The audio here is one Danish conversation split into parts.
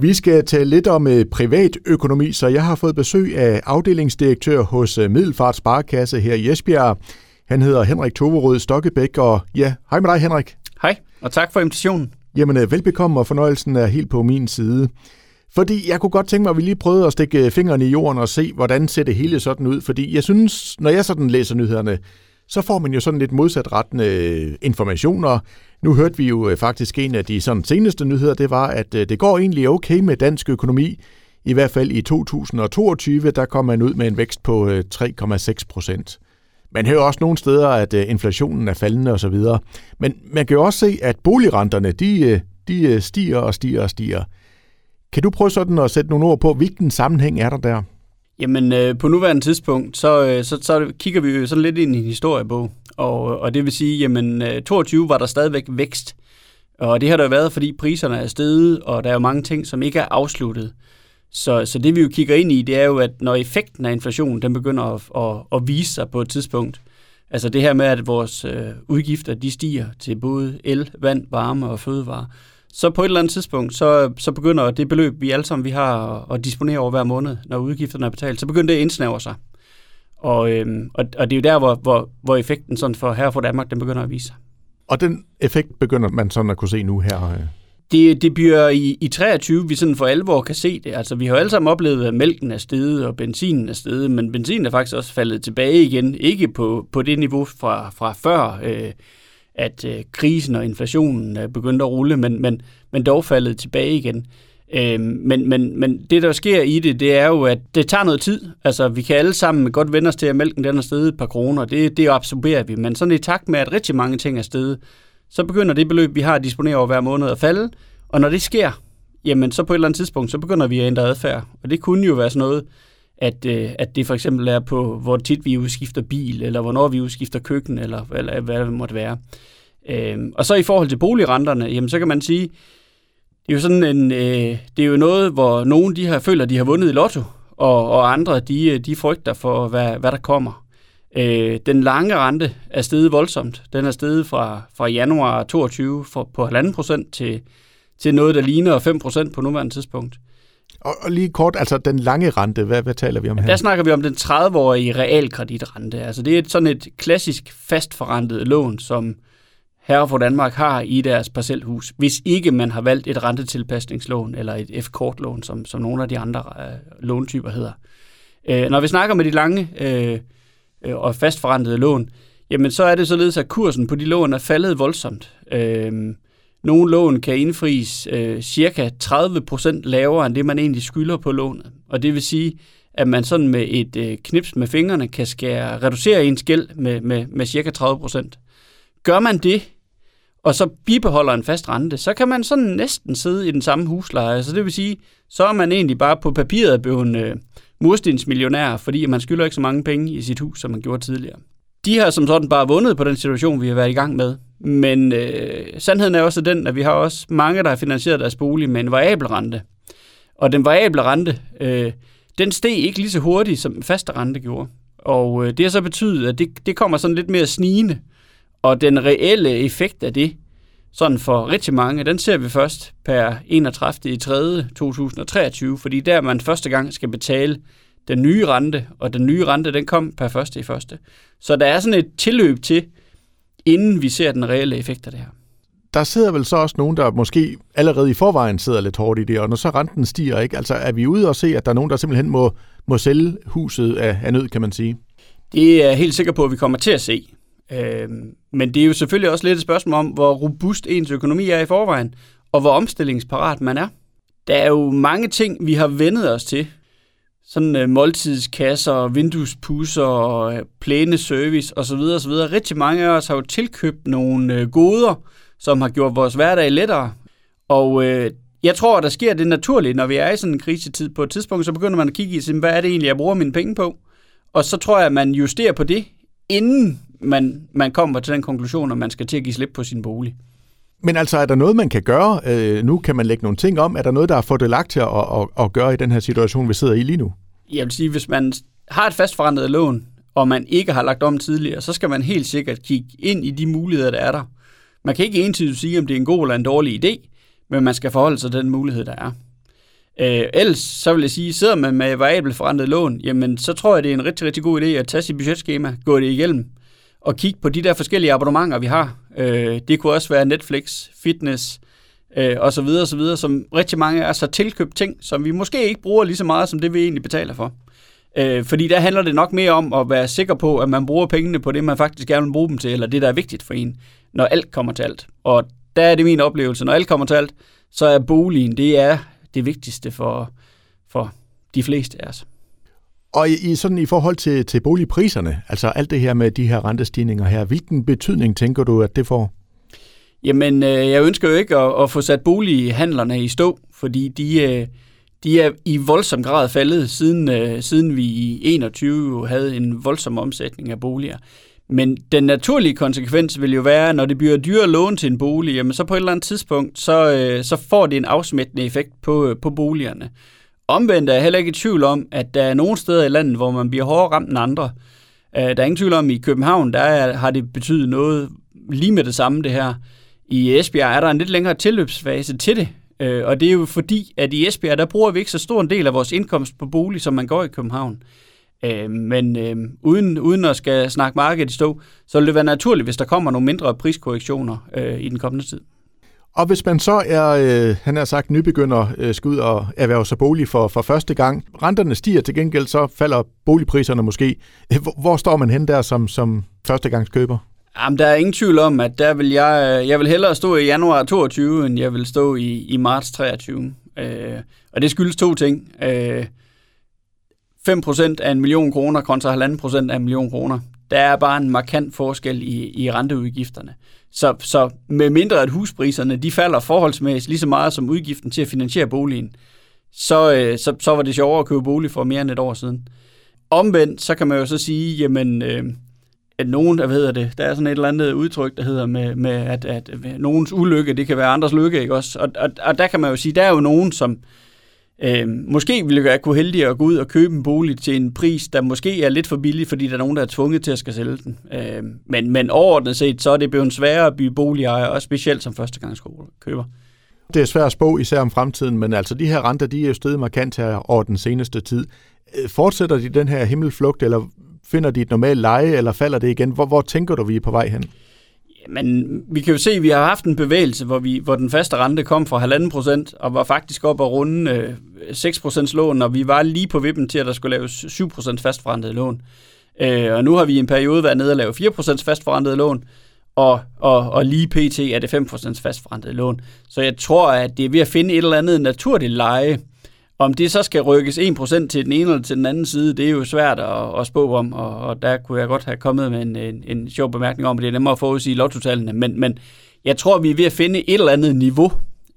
Vi skal tale lidt om øh, privatøkonomi, så jeg har fået besøg af afdelingsdirektør hos øh, Middelfart Sparekasse her i Esbjerg. Han hedder Henrik Toverød Stokkebæk, og ja, hej med dig Henrik. Hej, og tak for invitationen. Jamen, øh, velbekomme, og fornøjelsen er helt på min side. Fordi jeg kunne godt tænke mig, at vi lige prøvede at stikke fingrene i jorden og se, hvordan ser det hele sådan ud. Fordi jeg synes, når jeg sådan læser nyhederne, så får man jo sådan lidt modsatrettende øh, informationer. Nu hørte vi jo øh, faktisk en af de sådan seneste nyheder, det var, at øh, det går egentlig okay med dansk økonomi. I hvert fald i 2022, der kom man ud med en vækst på 3,6 procent. Man hører også nogle steder, at inflationen er faldende osv. Men man kan jo også se, at boligrenterne, de, de stiger og stiger og stiger. Kan du prøve sådan at sætte nogle ord på, hvilken sammenhæng er der der? Jamen, øh, på nuværende tidspunkt, så, øh, så, så kigger vi jo sådan lidt ind i en historiebog. Og, og det vil sige, jamen, øh, 22 var der stadigvæk vækst. Og det har der været, fordi priserne er steget, og der er jo mange ting, som ikke er afsluttet. Så, så det vi jo kigger ind i, det er jo, at når effekten af inflationen, den begynder at, at, at vise sig på et tidspunkt, altså det her med, at vores øh, udgifter, de stiger til både el, vand, varme og fødevare, så på et eller andet tidspunkt, så, så begynder det beløb, vi alle sammen vi har at disponere over hver måned, når udgifterne er betalt, så begynder det at indsnævre sig. Og, øhm, og, og det er jo der, hvor, hvor, hvor effekten sådan for her for Danmark, den begynder at vise sig. Og den effekt begynder man sådan at kunne se nu her? Øh? Det, det bliver i, i 23, vi sådan for alvor kan se det. Altså, vi har jo alle sammen oplevet, at mælken er steget, og benzinen er steget, men benzinen er faktisk også faldet tilbage igen. Ikke på, på det niveau fra, fra før øh, at øh, krisen og inflationen øh, begyndte at rulle, men, men, men dog faldet tilbage igen. Øh, men, men, men det, der sker i det, det er jo, at det tager noget tid. Altså, vi kan alle sammen godt vende os til, at mælken den er steget et par kroner. Det, det absorberer vi. Men sådan i takt med, at rigtig mange ting er steget, så begynder det beløb, vi har at disponere over hver måned, at falde. Og når det sker, jamen så på et eller andet tidspunkt, så begynder vi at ændre adfærd. Og det kunne jo være sådan noget, at, øh, at det for eksempel er på, hvor tit vi udskifter bil, eller hvornår vi udskifter køkken, eller, eller hvad det måtte være. Øh, og så i forhold til boligrenterne, jamen så kan man sige, det er jo sådan en, øh, det er jo noget, hvor nogen de har føler, de har vundet i lotto, og, og andre de, de frygter for, hvad, hvad der kommer. Øh, den lange rente er steget voldsomt. Den er steget fra, fra januar 22 for, på 1,5 procent til, til noget, der ligner 5 procent på nuværende tidspunkt. Og, og lige kort, altså den lange rente, hvad, hvad taler vi om her? Der snakker vi om den 30-årige realkreditrente. Altså det er sådan et klassisk fastforrentet lån, som herre for Danmark har i deres parcelhus, hvis ikke man har valgt et rentetilpasningslån eller et F-kortlån, som, som nogle af de andre øh, låntyper hedder. Øh, når vi snakker med de lange øh, øh, og fastforrentede lån, jamen så er det således, at kursen på de lån er faldet voldsomt. Øh, nogle lån kan indfries øh, cirka 30% lavere end det, man egentlig skylder på lånet. Og det vil sige, at man sådan med et øh, knips med fingrene kan skære, reducere ens gæld med, med, med cirka 30%. Gør man det, og så bibeholder en fast rente, så kan man sådan næsten sidde i den samme husleje. Så det vil sige, så er man egentlig bare på papiret blevet øh, murstensmillionær, fordi man skylder ikke så mange penge i sit hus, som man gjorde tidligere. De har som sådan bare vundet på den situation, vi har været i gang med. Men øh, sandheden er også den, at vi har også mange, der har finansieret deres bolig med en variabel rente. Og den variable rente, øh, den steg ikke lige så hurtigt, som den faste rente gjorde. Og øh, det har så betydet, at det, det kommer sådan lidt mere snigende. Og den reelle effekt af det, sådan for rigtig mange, den ser vi først per 31. i 3. 2023, fordi der man første gang skal betale den nye rente, og den nye rente, den kom per første i første. Så der er sådan et tilløb til, inden vi ser den reelle effekt af det her. Der sidder vel så også nogen, der måske allerede i forvejen sidder lidt hårdt i det, og når så renten stiger, ikke? Altså er vi ude og se, at der er nogen, der simpelthen må, må sælge huset af, af nød, kan man sige? Det er jeg helt sikker på, at vi kommer til at se. Øhm, men det er jo selvfølgelig også lidt et spørgsmål om, hvor robust ens økonomi er i forvejen, og hvor omstillingsparat man er. Der er jo mange ting, vi har vendet os til. Sådan øh, måltidskasser, vinduespusser, øh, plæneservice osv. osv. Rigtig mange af os har jo tilkøbt nogle øh, goder, som har gjort vores hverdag lettere. Og øh, jeg tror, at der sker det naturligt, når vi er i sådan en krisetid. På et tidspunkt, så begynder man at kigge i, hvad er det egentlig, jeg bruger mine penge på? Og så tror jeg, at man justerer på det, inden man, man kommer til den konklusion, at man skal til at give slip på sin bolig. Men altså, er der noget, man kan gøre? Øh, nu kan man lægge nogle ting om. Er der noget, der er fordelagt til at, at, at gøre i den her situation, vi sidder i lige nu? Jeg vil sige, hvis man har et fastforrentet lån, og man ikke har lagt om tidligere, så skal man helt sikkert kigge ind i de muligheder, der er der. Man kan ikke entydigt sige, om det er en god eller en dårlig idé, men man skal forholde sig til den mulighed, der er. Øh, ellers så vil jeg sige, sidder man med variabelt forrentet lån, jamen så tror jeg, det er en rigtig, rigtig god idé at tage sit budgetskema, gå det igennem, og kigge på de der forskellige abonnementer, vi har. Øh, det kunne også være Netflix, fitness, øh, og så videre, og så videre, som rigtig mange er så tilkøbt ting, som vi måske ikke bruger lige så meget, som det vi egentlig betaler for. Øh, fordi der handler det nok mere om at være sikker på, at man bruger pengene på det, man faktisk gerne vil bruge dem til, eller det, der er vigtigt for en, når alt kommer til alt. Og der er det min oplevelse, når alt kommer til alt, så er boligen, det er det vigtigste for, for de fleste af os. Og i, sådan i forhold til, til boligpriserne, altså alt det her med de her rentestigninger her, hvilken betydning tænker du, at det får? Jamen, øh, jeg ønsker jo ikke at, at få sat bolighandlerne i stå, fordi de, øh, de er i voldsom grad faldet, siden, øh, siden vi i 21 havde en voldsom omsætning af boliger. Men den naturlige konsekvens vil jo være, når det bliver dyrere lån til en bolig, jamen så på et eller andet tidspunkt, så, øh, så får det en afsmittende effekt på, øh, på boligerne. Omvendt er jeg heller ikke i tvivl om, at der er nogle steder i landet, hvor man bliver hårdere ramt end andre. Øh, der er ingen tvivl om, at i København, der er, har det betydet noget lige med det samme, det her. I Esbjerg er der en lidt længere tilløbsfase til det, øh, og det er jo fordi, at i Esbjerg, der bruger vi ikke så stor en del af vores indkomst på bolig, som man går i København. Øh, men øh, uden, uden at skal snakke markedet i stå, så vil det være naturligt, hvis der kommer nogle mindre priskorrektioner øh, i den kommende tid. Og hvis man så er, øh, han har sagt, nybegynder øh, skal ud og erhverve sig bolig for, for første gang, renterne stiger til gengæld, så falder boligpriserne måske. Hvor, hvor står man hen der som, som førstegangskøber? Jamen, der er ingen tvivl om, at der vil jeg, øh, jeg vil hellere stå i januar 22, end jeg vil stå i, i marts 23. Øh, og det skyldes to ting. Øh, 5% af en million kroner kontra 1,5% af en million kroner. Der er bare en markant forskel i, i renteudgifterne. Så, så med mindre at huspriserne de falder forholdsmæssigt lige så meget som udgiften til at finansiere boligen, så, øh, så, så var det sjovere at købe bolig for mere end et år siden. Omvendt, så kan man jo så sige, jamen, øh, at nogen, der hedder det, der er sådan et eller andet udtryk, der hedder med, med at, at nogens ulykke, det kan være andres lykke, ikke også? Og, og, og der kan man jo sige, der er jo nogen, som øh, Øh, måske ville jeg kunne heldig at gå ud og købe en bolig til en pris, der måske er lidt for billig, fordi der er nogen, der er tvunget til at skal sælge den. Øh, men, men overordnet set, så er det blevet sværere at blive boligejer, og specielt som førstegangskøber. Det er svært at spå, især om fremtiden, men altså de her renter, de er jo steget markant her over den seneste tid. Øh, fortsætter de den her himmelflugt, eller Finder de et normalt leje, eller falder det igen? Hvor, hvor tænker du, vi er på vej hen? Men vi kan jo se, at vi har haft en bevægelse, hvor, vi, hvor den faste rente kom fra 1,5 procent, og var faktisk op og runde øh, 6 procents lån, og vi var lige på vippen til, at der skulle laves 7 procents fastforrentet lån. Øh, og nu har vi i en periode været nede og lave 4 procents fastforrentet lån, og, og, og lige pt. er det 5 procents fastforrentet lån. Så jeg tror, at det er ved at finde et eller andet naturligt leje, om det så skal rykkes 1% til den ene eller til den anden side, det er jo svært at, at spå om, og, og der kunne jeg godt have kommet med en, en, en sjov bemærkning om, at det er nemmere at forudsige lottotallene, men, men jeg tror, vi er ved at finde et eller andet niveau,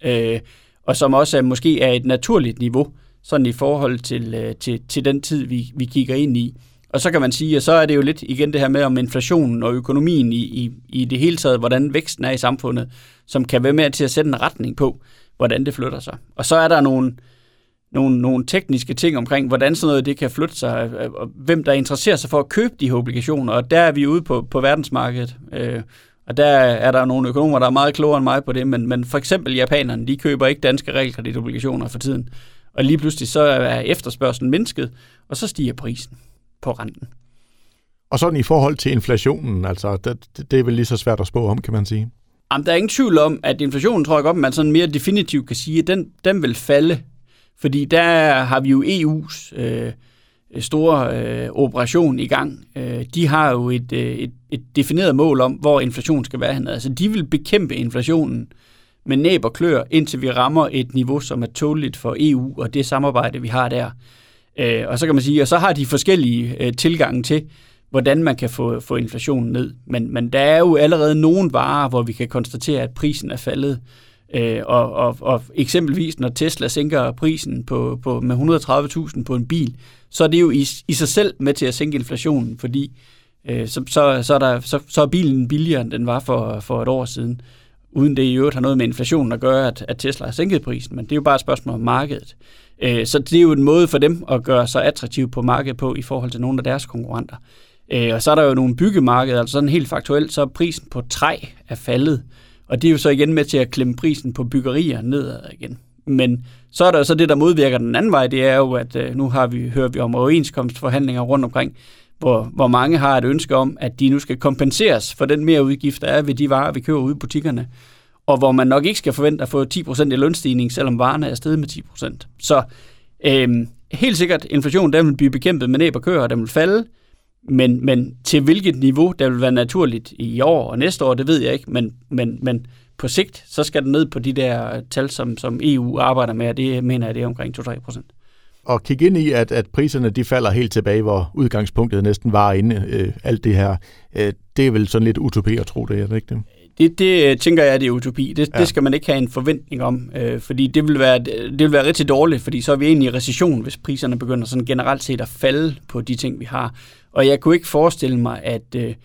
øh, og som også er, måske er et naturligt niveau, sådan i forhold til, øh, til, til den tid, vi, vi kigger ind i. Og så kan man sige, at så er det jo lidt igen det her med om inflationen og økonomien i, i, i det hele taget, hvordan væksten er i samfundet, som kan være med til at sætte en retning på, hvordan det flytter sig. Og så er der nogle, nogle, nogle tekniske ting omkring, hvordan sådan noget det kan flytte sig, øh, og hvem der interesserer sig for at købe de her obligationer, og der er vi ude på, på verdensmarkedet. Øh, og der er der nogle økonomer, der er meget klogere end mig på det, men, men for eksempel japanerne, de køber ikke danske realkreditobligationer for tiden. Og lige pludselig så er efterspørgselen mindsket, og så stiger prisen på renten. Og sådan i forhold til inflationen, altså det, det er vel lige så svært at spå om, kan man sige? Jamen, der er ingen tvivl om, at inflationen, tror jeg godt, man sådan mere definitivt kan sige, at den, den vil falde fordi der har vi jo EU's øh, store øh, operation i gang. Øh, de har jo et, øh, et, et defineret mål om, hvor inflation skal være henne. Altså, de vil bekæmpe inflationen med næb og klør, indtil vi rammer et niveau, som er tåligt for EU og det samarbejde, vi har der. Øh, og så kan man sige, og så har de forskellige øh, tilgange til, hvordan man kan få, få inflationen ned. Men, men der er jo allerede nogle varer, hvor vi kan konstatere, at prisen er faldet. Øh, og, og, og eksempelvis, når Tesla sænker prisen på, på, med 130.000 på en bil, så er det jo i, i sig selv med til at sænke inflationen, fordi øh, så, så, så, er der, så, så er bilen billigere, end den var for, for et år siden, uden det i øvrigt har noget med inflationen at gøre, at, at Tesla har sænket prisen, men det er jo bare et spørgsmål om markedet. Øh, så det er jo en måde for dem at gøre sig attraktiv på markedet på i forhold til nogle af deres konkurrenter. Øh, og så er der jo nogle byggemarkeder, altså sådan helt faktuelt, så er prisen på træ er faldet, og det er jo så igen med til at klemme prisen på byggerier nedad igen. Men så er der så det, der modvirker den anden vej, det er jo, at øh, nu har vi, hører vi om overenskomstforhandlinger rundt omkring, hvor, hvor mange har et ønske om, at de nu skal kompenseres for den mere udgift, der er ved de varer, vi køber ude i butikkerne. Og hvor man nok ikke skal forvente at få 10% i lønstigning, selvom varerne er steget med 10%. Så øh, helt sikkert, inflation den vil blive bekæmpet med næb og køer, og den vil falde. Men, men til hvilket niveau, der vil være naturligt i år og næste år, det ved jeg ikke. Men, men, men på sigt, så skal den ned på de der tal, som, som EU arbejder med, og det mener jeg, det er omkring 2-3 procent. Og kigge ind i, at, at priserne de falder helt tilbage, hvor udgangspunktet næsten var inde, øh, alt det her. Øh, det er vel sådan lidt utopi at tro det, er det ikke det? Det, det tænker jeg, det er utopi. Det, ja. det skal man ikke have en forventning om, øh, fordi det vil, være, det vil være rigtig dårligt, fordi så er vi egentlig i recession, hvis priserne begynder sådan generelt set at falde på de ting, vi har. Og jeg kunne ikke forestille mig, at øh,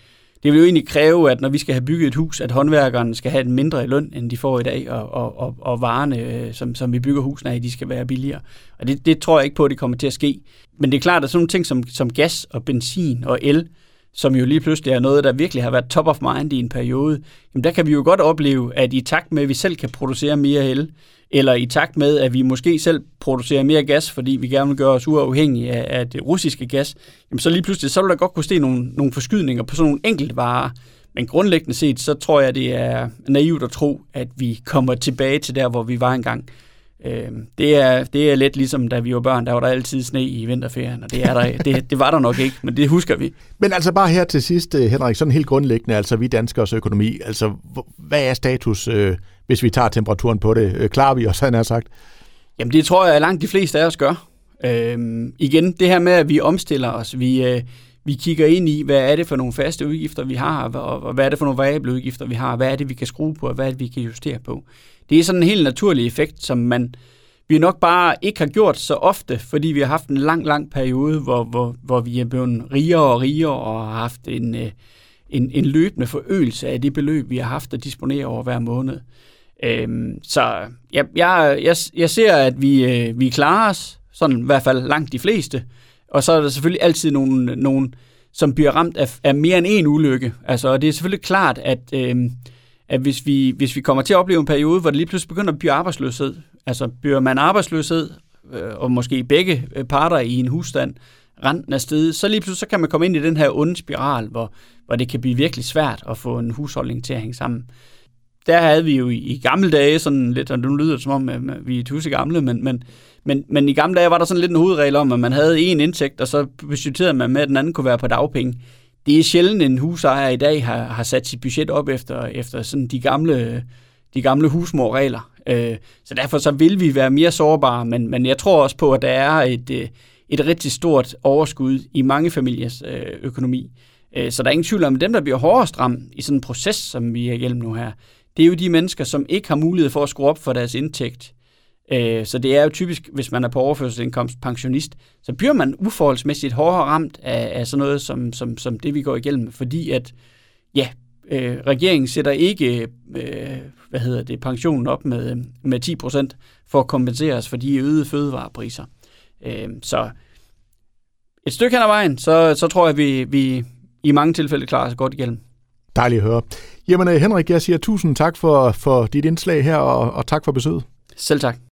det vil jo egentlig kræve, at når vi skal have bygget et hus, at håndværkerne skal have en mindre i løn, end de får i dag, og, og, og, og varerne, øh, som, som vi bygger husene af, de skal være billigere. Og det, det tror jeg ikke på, at det kommer til at ske. Men det er klart, at sådan nogle ting som, som gas og benzin og el, som jo lige pludselig er noget, der virkelig har været top of mind i en periode, jamen der kan vi jo godt opleve, at i takt med, at vi selv kan producere mere el, eller i takt med, at vi måske selv producerer mere gas, fordi vi gerne vil gøre os uafhængige af, af det russiske gas, jamen så lige pludselig, så vil der godt kunne ske nogle, nogle forskydninger på sådan nogle enkelte varer. Men grundlæggende set, så tror jeg, det er naivt at tro, at vi kommer tilbage til der, hvor vi var engang. Øh, det, er, det er lidt ligesom, da vi var børn, der var der altid sne i vinterferien, og det, er der, det, det var der nok ikke, men det husker vi. Men altså bare her til sidst, øh, Henrik, sådan helt grundlæggende, altså vi danskers økonomi, altså hvad er status, øh, hvis vi tager temperaturen på det? Øh, klarer vi os, han har sagt? Jamen det tror jeg, at langt de fleste af os gør. Øh, igen, det her med, at vi omstiller os, vi, øh, vi kigger ind i, hvad er det for nogle faste udgifter, vi har, og, og hvad er det for nogle variable udgifter, vi har, hvad er det, vi kan skrue på, og hvad er det, vi kan justere på. Det er sådan en helt naturlig effekt, som man vi nok bare ikke har gjort så ofte, fordi vi har haft en lang, lang periode, hvor, hvor, hvor vi er blevet rigere og rigere og har haft en, øh, en, en løbende forøgelse af det beløb, vi har haft at disponere over hver måned. Øhm, så jeg, jeg, jeg, jeg ser, at vi, øh, vi klarer os, sådan i hvert fald langt de fleste, og så er der selvfølgelig altid nogen, nogen som bliver ramt af, af mere end en ulykke. Altså, det er selvfølgelig klart, at... Øh, at hvis vi, hvis vi kommer til at opleve en periode, hvor det lige pludselig begynder at blive arbejdsløshed, altså bliver man arbejdsløshed, øh, og måske begge øh, parter i en husstand, renten er steget, så lige pludselig så kan man komme ind i den her onde spiral, hvor, hvor det kan blive virkelig svært at få en husholdning til at hænge sammen. Der havde vi jo i, i gamle dage sådan lidt, og nu lyder det som om, at vi er tusse gamle, men, men, men, men i gamle dage var der sådan lidt en hovedregel om, at man havde en indtægt, og så budgetterede man med, at den anden kunne være på dagpenge det er sjældent, en husejer i dag har, har sat sit budget op efter, efter sådan de gamle, de gamle husmorregler. Øh, så derfor så vil vi være mere sårbare, men, men jeg tror også på, at der er et, øh, et rigtig stort overskud i mange familiers øh, økonomi. Øh, så der er ingen tvivl om, at dem, der bliver hårdest ramt i sådan en proces, som vi er igennem nu her, det er jo de mennesker, som ikke har mulighed for at skrue op for deres indtægt. Øh, så det er jo typisk, hvis man er på overførselsindkomst pensionist, så bliver man uforholdsmæssigt hårdere ramt af, af sådan noget som, som, som det, vi går igennem, fordi at, ja, øh, regeringen sætter ikke, øh, hvad hedder det, pensionen op med, med 10 procent for at kompensere os for de øgede fødevarepriser. Øh, så et stykke hen ad vejen, så, så tror jeg, at vi, vi i mange tilfælde klarer os godt igennem. Dejligt at høre. Jamen Henrik, jeg siger tusind tak for, for dit indslag her, og, og tak for besøget. Selv tak.